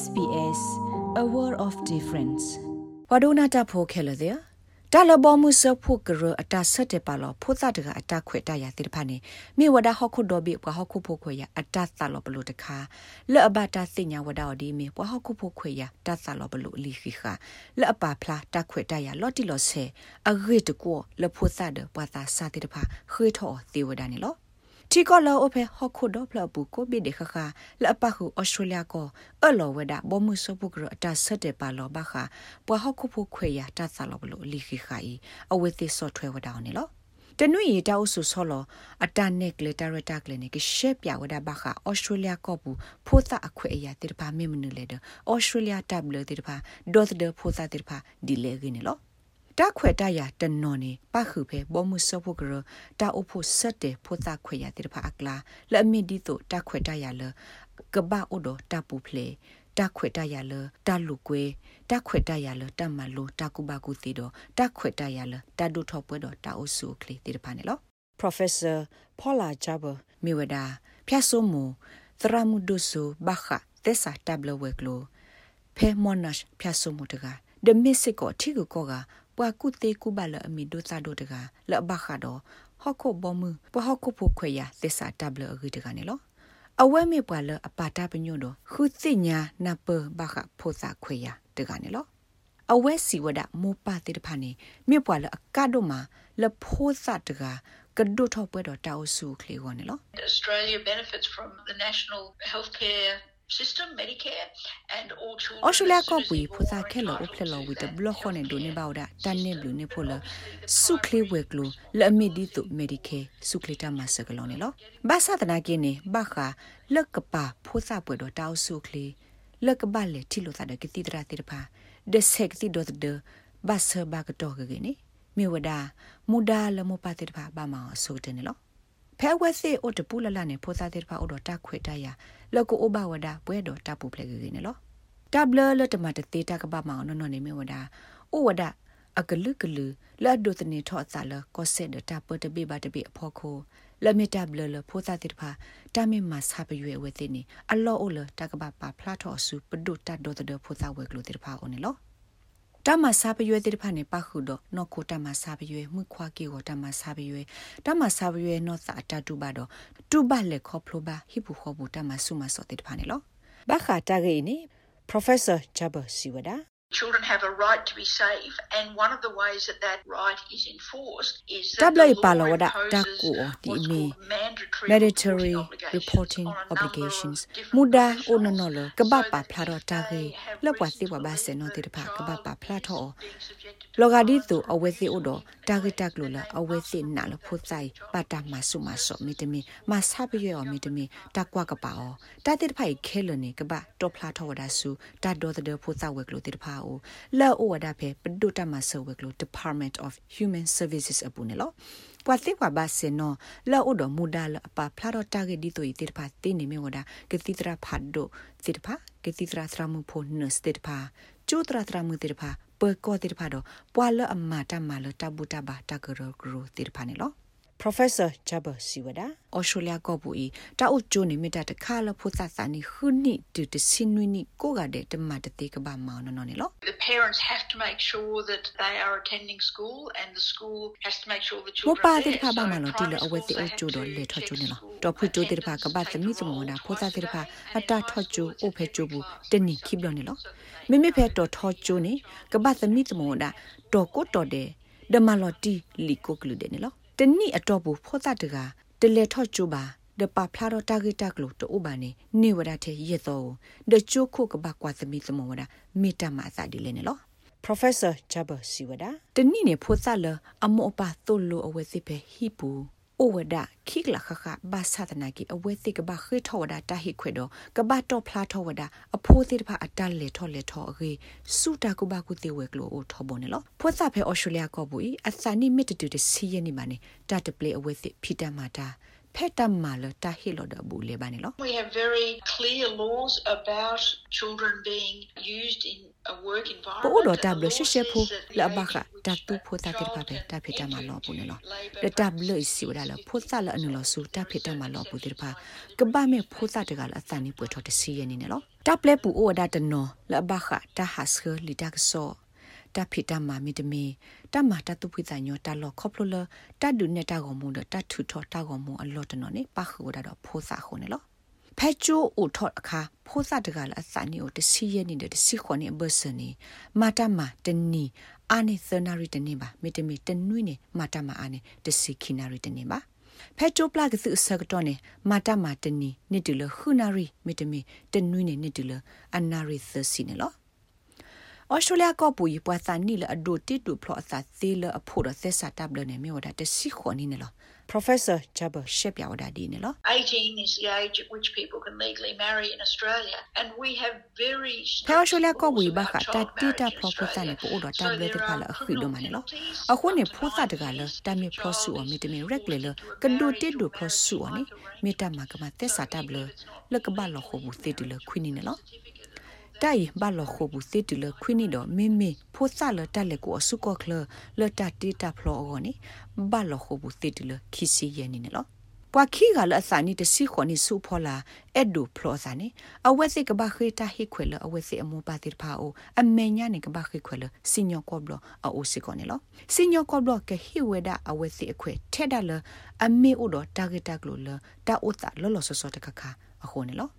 SBS a world of difference ဝဒနာတာဖိုခဲလတဲ့တာလဘမှုစဖို့ကရအတာဆက်တဲ့ပါလောဖိုသတကအတာခွေတရတဲ့ဖာနေမြေဝဒဟခုဒိုဘီဘဟခုဖို့ခွေရအတာသလောဘလို့တခါလက်အဘတာစညာဝဒအော်ဒီမြေဘဟခုဖို့ခွေရတသလောဘလို့လီခိခါလက်အပါဖလားတခွေတရလော်တီလော်ဆေအဂိတကောလဖိုသတဲ့ပတာစာတဲ့ဖာခွေထောသေဝဒနေလော တီကောလောအဖေဟခုဒပလပူကိုဘီဒေခခလပခုဩစတြေးလျကိုအလောဝဒဘမှုစပုကရအတဆက်တဲ့ပါလောဘခပွာဟခုဖို့ခွေရတသလောဘလို့လီခိခိုင်အဝေသိဆော့ထွဲဝဒောင်းနေလောတနွေတောက်ဆူဆောလောအတနက်ကလတာရတာကလနေကရှက်ပြဝဒဘခဩစတြေးလျကောဘူးဖိုသအခွေအရာတိတပါမေမနလေဒဩစတြေးလျတပ်လတိတပါဒေါသဒဖိုသတိတပါဒီလေကင်းနေလော တာခွေတရတနော်နေပခုဖဲဘောမှုစောဖို့ကရတာအဖို့ဆက်တဲ့ဖို့တာခွေရတဲ့ဖာအကလာလက်မီဒီတို့တာခွေတရလကဘာအိုဒတာပူဖလေတာခွေတရလတာလူကွေတာခွေတရလတမလိုတာကုဘကုတီတော့တာခွေတရလတာဒုထောပွဲတော့တာအုစုကလေးတဲ့ဖာနေလော Professor Paula Jabber မြေဝဒဖျက်ဆိုးမူသရမှုဒုဆုဘခသက်စာတဘလဝဲကလိုဖဲမွန်နက်ဖျက်ဆိုးမှုတကဒမစ်စစ်ကိုထိကူကောက ပွာကုတေကုဘလအမီဒိုစာဒိုတကလဘခါတော့ဟခုဘောမပွာဟခုဖို့ခွေရသစ္စာတဘလအဂိတကနေလောအဝဲမေပွာလအပါတာပညွတ်တော့ခုသိညာနပဘခဖို့စာခွေရတကနေလောအဝဲစီဝဒမောပါတေတဖာနေမြေပွာလအကတ်တို့မှာလဖို့စာတကကဒုထောက်ပွဲတော့တောက်စုခလေကောနေလော Australia benefits from the national healthcare system medicare and all children ဩစတြေးလျကပူဖူစာခဲလောအဖလလောဝီတဘလခွန်နေဒိုနေဘောက်ဒါတန်နေဘလူနေဖိုလစုခလီဝဲကလိုလအမီဒီတုမေဒီကေစုခလီတာမဆကလောနေလောဘာသာတနာကင်းနေဘခါလက်ကပါဖူစာပွဲတော့တောက်စုခလီလက်ကပါလေတီလိုတာဒကတိတရာတိရပါဒဆက်တိဒတ်ဒဘဆဘကတော့ကကနေမြေဝဒမူဒါလမပတိတပါဘာမအောင်ဆိုတဲ့နေလောဖဲဝဲစီအိုတပူလလနဲ့ဖိုစာတဲ့ပါအိုတော့တခွေတရ လောကိုအိုဘဝဒပွဲတော့တပူဖလေကနေလောတဘလလတမတတေတကပမောင်နော်နော်နေမြဝဒအိုဝဒအကလုကလူလတ်ဒိုတနေထော့စာလကောဆက်ဒတာပတပိပါတပိအဖို့ခိုလမီတဘလလဖိုစာတဲ့ပါတမင်မဆပ်ရွယ်ဝဲသိနေအလောအိုလတကပပါဖလာထော့စုပဒုတတ်ဒိုတဒဖိုစာဝဲကလိုတဲ့ပါအိုနေလော တမစာပရွေတဲ့ဖာနေပခုတော့နော်ကိုတမစာပရွေမှုခွာကေကိုတမစာပရွေတမစာပရွေနော်စာတတူပါတော့တူပါလေခေါဖလိုပါဟိပူခေါဘူတမဆုမစောတဲ့ဖာနေလောဘခါတဂေနေ Professor Jabber Siwada Double Palo da Dakua Dimi Mandatory Reporting Obligations Muda Unanolo Kabapa Plato Tage Lapwati Wabase no Tirpa Kabapa Plato Logadito Awethi Udo Tage Taglula Awethi Nalo Putai Bata Masumaso Mitimi Masapio Mitimi Takwa Kapao Tatirpai Keloni Kaba Do Plato Dasu Tado the weklo Weklu Tirpa ma su ma so mi te mi services. ma sa pa ye o mi te mi ta kwa ka pa o ta ti phai khe lo ni ka ba to phla tho wa da su ta do de phu sa we klo ti pha o la o wa da phe pdu ta ma so we klo department of human services apu ne lo ပဝတိဝဘစနလာဥဒမူဒါလအပဖလာတော့တာဂက်ဒီတိုဤတေတဖာတင်းနေမြဝဒကတိတရာဖတ်ဒိုစေတဖာကတိတရာသရမှုဖို့နစတေတဖာကျိုတရာသရမှုတေတဖာပကောတေတဖာတော့ပွာလအမတာမလတဘူတဘာတကရဂရတေတဖာနေလော Professor Jabber Siwada Australia ကပူဤတာအုတ်ကျိုးနေမြတ်တခါလဖို့သသနီခုနိတူတစင်နွီနီကိုကတဲ့တမတတေကဘာမောင်နော်နေလော The parents have to make sure that they are attending school, and the school has to make sure the ဘော children ပါ are တဲ့ there. ဖာ So ဘာမ in လို့တီလ primary အဝဲစီ schools, အ they have ကျိုး to တော့လေထွက် check ကျိုးနေလော school တော့ဖွကျိုးတဲ့ဖာကပတ်သမီသမဝဒဖိုသာတဲ့ဖာအတာထွက်ကျိုးအိုဖဲကျိုးဘူးတနိခိဘလနေလောမိမိဖဲတော်ထောကျိုးနေကပတ်သမီသမဝဒတော်ကိုတော်တဲ့ဒမလော်တီလီကိုကလူတဲ့နေလော တနိအတော့ဘူးဖောတာတကတလေထောကျိုးပါဒပဖလာတော့တာဂီတက်လို့တိုးပါနေနေဝဒတဲ့ရတော့ဒချိုခုကဘကွာသမီသမဝဒမိတမအစာဒီလေနေလော Professor Jabber Siwada တနိနေဖိုသလအမောပါတိုလိုအဝဲစစ်ပဲဟိပူ ဩဝဒခိကလခခဘာသာတနာကီအဝဲစစ်ကဘာခေထောဝဒတာဟိခွေတော့ကဘာတော့ဖလာထောဝဒအဖိုးစစ်တဖအတလေထောလေထောအခေစုတာကုဘာကုတေဝဲကလိုအိုထောဘနေလောဖွသဖဲဩစတြေးလျကောဘူးအစနိမစ်တူတစီယနေမနေတတ်ပလေအဝဲစစ်ဖီတမာတာဖက်တမလတာဟီလောဒဘူးလေဘာနေလော We have very clear laws about children being used in a work ပို့ environment. တော့တ and ဘ the လ law ရှေရှေ says ဖို that the လ age ဘ at ခ which တ a တူဖိုတာတိ child ပါပဲ can တဖိတမ enter လောပုနေလော into labour တတဘလစီဝဒါလဖိုတာလအနလဆူတဖိတမလောပုတိပါကဘာမေဖိုတာတကလအသနိပွေထောတစီယနေနေလောတပ်လက်ပူအိုဒါတနော်လဘခတာဟတ်ခလီတက်ဆော တဖိတမမီတမီတမတတုဖိတညောတလောခေါပလလတဒုနေတာကောမူတထူထောတာကောမူအလောတနော်နေပခုဒါတော့ဖိုးစာခုန်နော်ဖဲချိုအိုထော့အခါဖိုးစာတကလအစနီအိုတစီရနေတဲ့တစီခွန်နေဘဆနီမာတမတနီအာနေသနာရီတနေပါမီတမီတနွိနေမာတမအာနေတစီခိနာရီတနေပါဖက်တိုပလာကစုဆကတော့နေမာတမာတနီနိတူလခုနာရီမီတမီတနွိနေနိတူလအနာရီသစီနေလော ဩစတြေးလျကပူပွားသနီလအဒိုတီတူဖလောအသသေးလအဖို့ရသက်စာတပ်လနေမြော်ဒါတစီခွန်နေလော Professor Jabber ရှက်ပြဝဒါဒီနေလော18 is the age at which people can legally marry in Australia and we have very ဖာရှိုလကဝီဘာခတာတီတာဖလောပသနေပို့တော့တာဘလက်တပါလအခုလိုမနေလောအခုနေဖိုးသတကလတာမီဖလောဆူအမီတမီရက်လေလကဒိုတီဒိုဖလောဆူအနိမီတာမကမသက်စာတပ်လလကဘလခုဘူးသေ တူလခွင်းနေလောတိုင်ဘလခုဘူးစစ်တူလခွိနီတော့မင်းမင်းဖိုးဆလတက်လက်ကိုအစုကောကလလတတီတာဖလောအောနိဘလခုဘူးစစ်တူလခီစီယနေနော်ပွာခီကလအစနီတစီခွန်နီစုဖောလာအဲ့ဒူဖလောစာနေအဝက်စစ်ကဘာခိတာဟိခွေလအဝက်စစ်အမူပါတိဖာအိုအမေညာနေကဘာခိခွေလစညောကောဘလအိုစီကောနေလောစညောကောဘလကဟိဝေဒအဝက်စစ်အခွေထဲဒါလအမေဥတော်တာဂက်တာကလိုလတာဥတာလောလောဆောဆောတခခအခုနေလော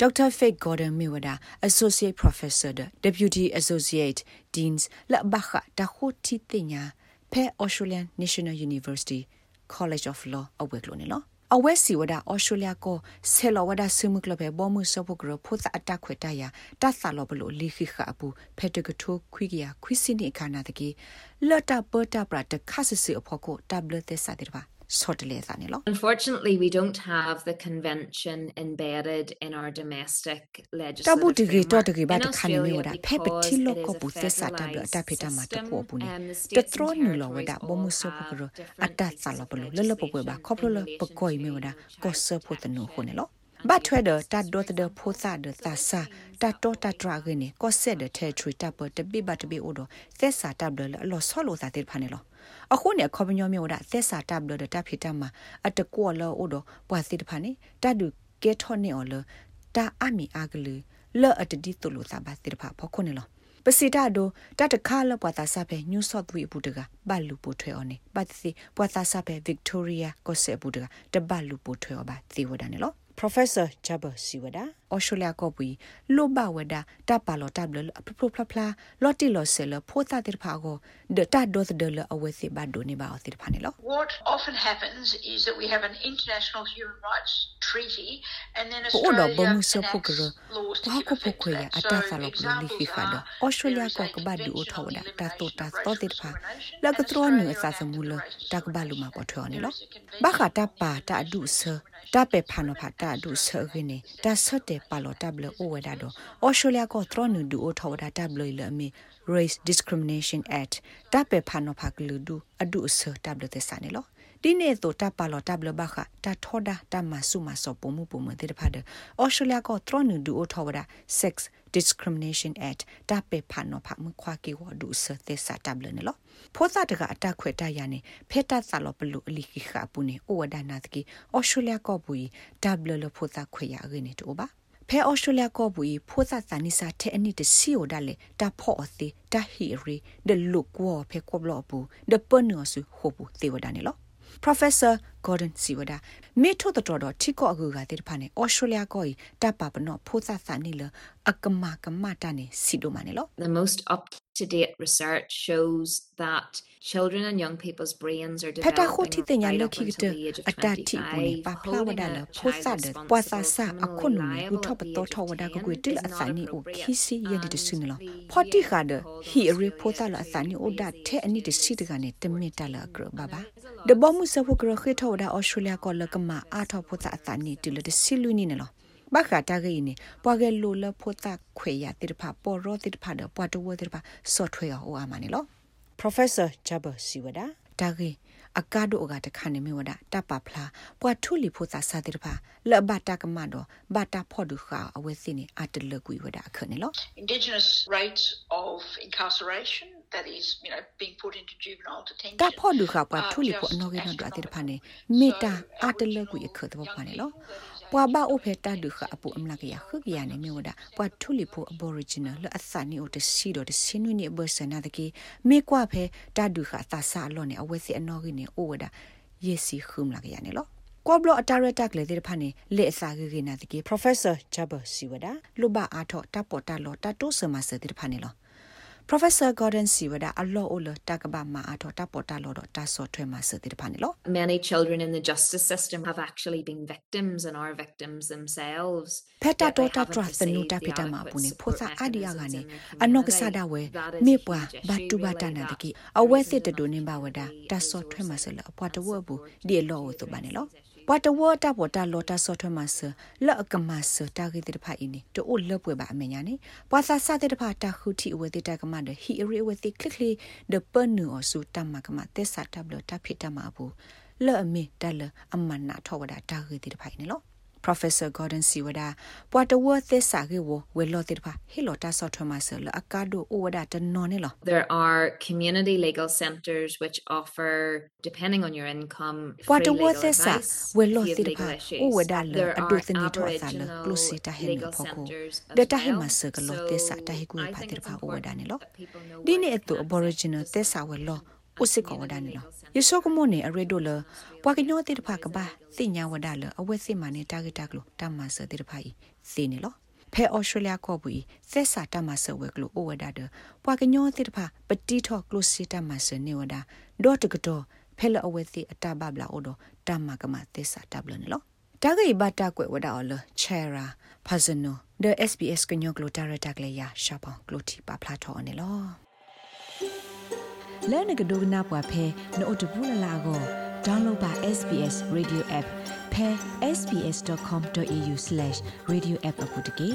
Dr. Faith Gordon Miwada, Associate Professor, Deputy Associate Deans, La Baha, Dahoti Tinya, Pe Australian National University, College of Law, Aweklone Law. အဝဲစီဝဒဩစတြေးလျကိုဆဲလောဝဒဆမှုကလပဲဘောမှုစပုကရဖုသအတခွေတရတဆာလောဘလိုလီခိခအပူဖက်တကထိုခွိကရခွိစိနိခါနာတကေလတ်တပတပရတခဆစီအဖို့ကိုတဘလသက်စာတိပါ Unfortunately, we don't have the convention embedded in our domestic legislation. Tabu digi to digi ba ta khani mi wada phe peti lo ko bu se sa ta bla ta pheta ma ta ko bu ni. Ta tro ni lo wada bo mu so bu ro ata sa lo bu lo lo bo ba khop lo lo bo koi mi wada ko so pho ta no ho ne lo. ဘတ်ထွဲဒတတ်ဒတ်ဒဖိုသဒသဆာတတ်တော့တတ်ဒရာဂနေကောဆက်ဒထဲထရီတပ်ပတပိဘတ်ပိအိုဒသက်စာတပ်ဒလအလောဆောလိုသာတေဖာနေလော အခုနေခေါပညောမျိုးဒါသက်စာတပ်လို့တပ်ဖြစ်တမှာအတကောလောအိုတော့ပွားစီတဖာနေတတ်ဒူကဲထောနေော်လတာအမီအာဂလူလောအတဒီတူလို့စာပါစီတဖာဖောခုနေလောပစီတာဒိုတတခါလပွားတာဆပဲညူဆော့သွေဘူးတကဘလူပိုထွဲအောင်နေပတ်စီပွားတာဆပဲဗစ်တိုးရီယာကိုဆေဘူးတကတဘလူပိုထွဲအောင်ပါသေဝဒနေလော Professor Jabber Siwada Australia ko bui lo ba wada ta pa lo ta blo plo pla pla lo ti lo se lo pho ta tir pha go de ta do de lo awe se ba do ni ba o tir pha ne lo What often happens is that we have an international human rights treaty and then Australia bo mu so pho ko ba ko pho ko ya ata sa lo blo li fi kha do Australia ko ka ba du o tho da ta to ta to tir pha la ka tro ni sa sa mu lo ta ka ba lu ma po thwa ne lo ba kha ta pa ta du se တပေဖာနဖာတာဒုဆရင်းတာဆတ်တဲ့ပါလောတဘလအိုဝဒါတော့အော်စတြေးလျကထရနူဒူအိုထောဝဒါတဘလလမီ Race Discrimination Act တပေဖာနဖာကလူဒူအဒုဆတဘလတဲ့စနေလော ဒီနေ့တော့တပါလောတဘလဘခတာထောဒါတမဆုမဆောပုံမှုပုံမတဲ့ဖာဒအော်စတြေးလျကထရနူဒူအိုထောဝဒါ sex discrimination act တပေဖာနောဖမခွာကေဝဒုဆသက်စာတဘလနေလောဖောသတကအတက်ခွေတရနေဖက်တဆာလောပလူအလီခိခပူနေဩဝဒနာတကီအော်စတြေးလျကောပူဒဘလလဖောသခွေရရနေတူပါဖဲဩစတြေးလျကောပူဖိုးသသနိစာထဲအနိတစီယိုဒါလေတာဖောအသေးတာဟီရီဒလုကောဖဲကောဘလောပူဒပနောဆူဟိုပူသေဝဒနေလော Professor Gordon Siwada မေထို့တော်တော်ထိကောအကူကတဲ့ဖာနေ Australia ကိုတပ်ပါပနောဖိုးသသနိလအကမကမတာနေစီဒိုမနေလော The most up to date research shows that children and young people's brains are developing Peta khoti te nya lokhi gite atati puni pa phla wada la phosa de pwasa sa akhunu ni u thop to tho wada ko ko til asani o khisi ye de sun lo photi kha de hi re phosa la asani o da the ani de si de ga ne temit ta la gro baba de bomu sa pho gro khe tho wada australia ko la kama a tho phosa asani til de si lu ni ne lo ဘာခတာဂိနေပွာကဲလိုလဖိုတာခွေရတိဖာပေါ်ရောတိဖာဒပွာတဝတိဖာဆော့ထွေဟောအမနီလော Professor Jabber Siwada တာဂိအကာဒိုကတခါနေမြဝဒတပဖလားပွာထုလီဖိုသာစာတိဖာလဘတာကမတော့ဘာတာဖော်ဒူခါအဝဲစင်းနေအတလကွေဝဒအခနဲ့လော Indigenous rates of incarceration that is you know being put into juvenile detention တာဖော်ဒူခါပွာထုလီဖိုအနော်ကေနော်ဒအတိဖာနေမေတာအတလကွေအခတော့ဖာနေလောပွာဘာအိုဖေတာဒုခအပူအမလကရခကရနေမြေဝဒပွာထူလီဖိုအဘော်ရီဂျီနယ်လအသနီအိုတစီဒိုတစင်းနွီနေဘဆနာတကီမေကွာဖေတာဒုခတာဆာလောနေအဝဲစီအနော်ကီနေအိုဝဒယေစီခုမလကရနေလောကောဘလအတာရတက်လေတဲ့ဖာနေလေအစာဂေနာတကီ Professor Jabber Siwada လူဘာအာထောတပေါ်တာလောတတိုးဆမဆတဲ့ဖာနေလော Professor Gordon Siwada allo olo takaba ma ato tapota lo do ta so thwe ma se ti phane lo Many children in the justice system have actually been victims and are victims themselves Peta to ta trust the nu ta pita ma pu ne phosa adia ga ne anok sa da we me pwa ba tu ba ta na de ki awe sit to ne ba wada ta so thwe ma se lo pwa to wo bu di lo wo to ba ne lo ပွာတဝတာပေါ်တာလောတာဆော့ထွဲမှာဆလော့ကမဆတာဂိတဲ့ဖာအင်းတိုအိုလပွေပါအမညာနေပွာဆာဆတဲ့ဖာတာခုတီဝတဲ့တကမတဲ့ဟီရီဝတဲ့ကလစ်လီဒပနူအဆူတမကမတက်ဆာတဘလတာဖိတမဘူးလော့အမေတလအမနာထောဝဒတာဂိတဲ့ဖာအင်းလော Professor Gordon Siwada ပွာတဝသစ္စာကေဝဝေလောတိဖာဟီလောတာဆော့ထွဲမှာဆလအကာဒိုအိုဝဒတနော်နေလော There are community legal centers which offer depending on your income ပွာတဝသစ္စာဝေလောတိဖာအိုဝဒလအဒုသနီ ဥစစ်ကောဝဒနီလောယေရှုကမောနေအရေဒိုလပွာကညောတိတဖကဘာသိညာဝဒလအဝဲစစ်မာနေတာဂက်တာကလိုတမဆတိတဖာဤစေနေလောဖဲအော်စတြေးလျကောပူဤသက်စာတမဆဝဲကလိုအိုဝဒဒပွာကညောတိတဖပတိထောကလိုစီတမဆနေဝဒဒေါ်တကတော်ဖဲလအဝဲစစ်အတဘဘလာအိုတော်တမကမသက်စာတဘလနေလောတာဂိဘတာကွဲဝဒအော်လချဲရာဖာဇနို the SBS ကညောကလိုတာရတာကလေးရရှာပောင်းကလိုတီပါဖလာထောအနေလော လဲနကဒိုနာပွားဖဲနို့တဘူးလလာကို download ပါ SBS radio app ဖဲ sbs.com.au/radioapp အပုတ်တကေ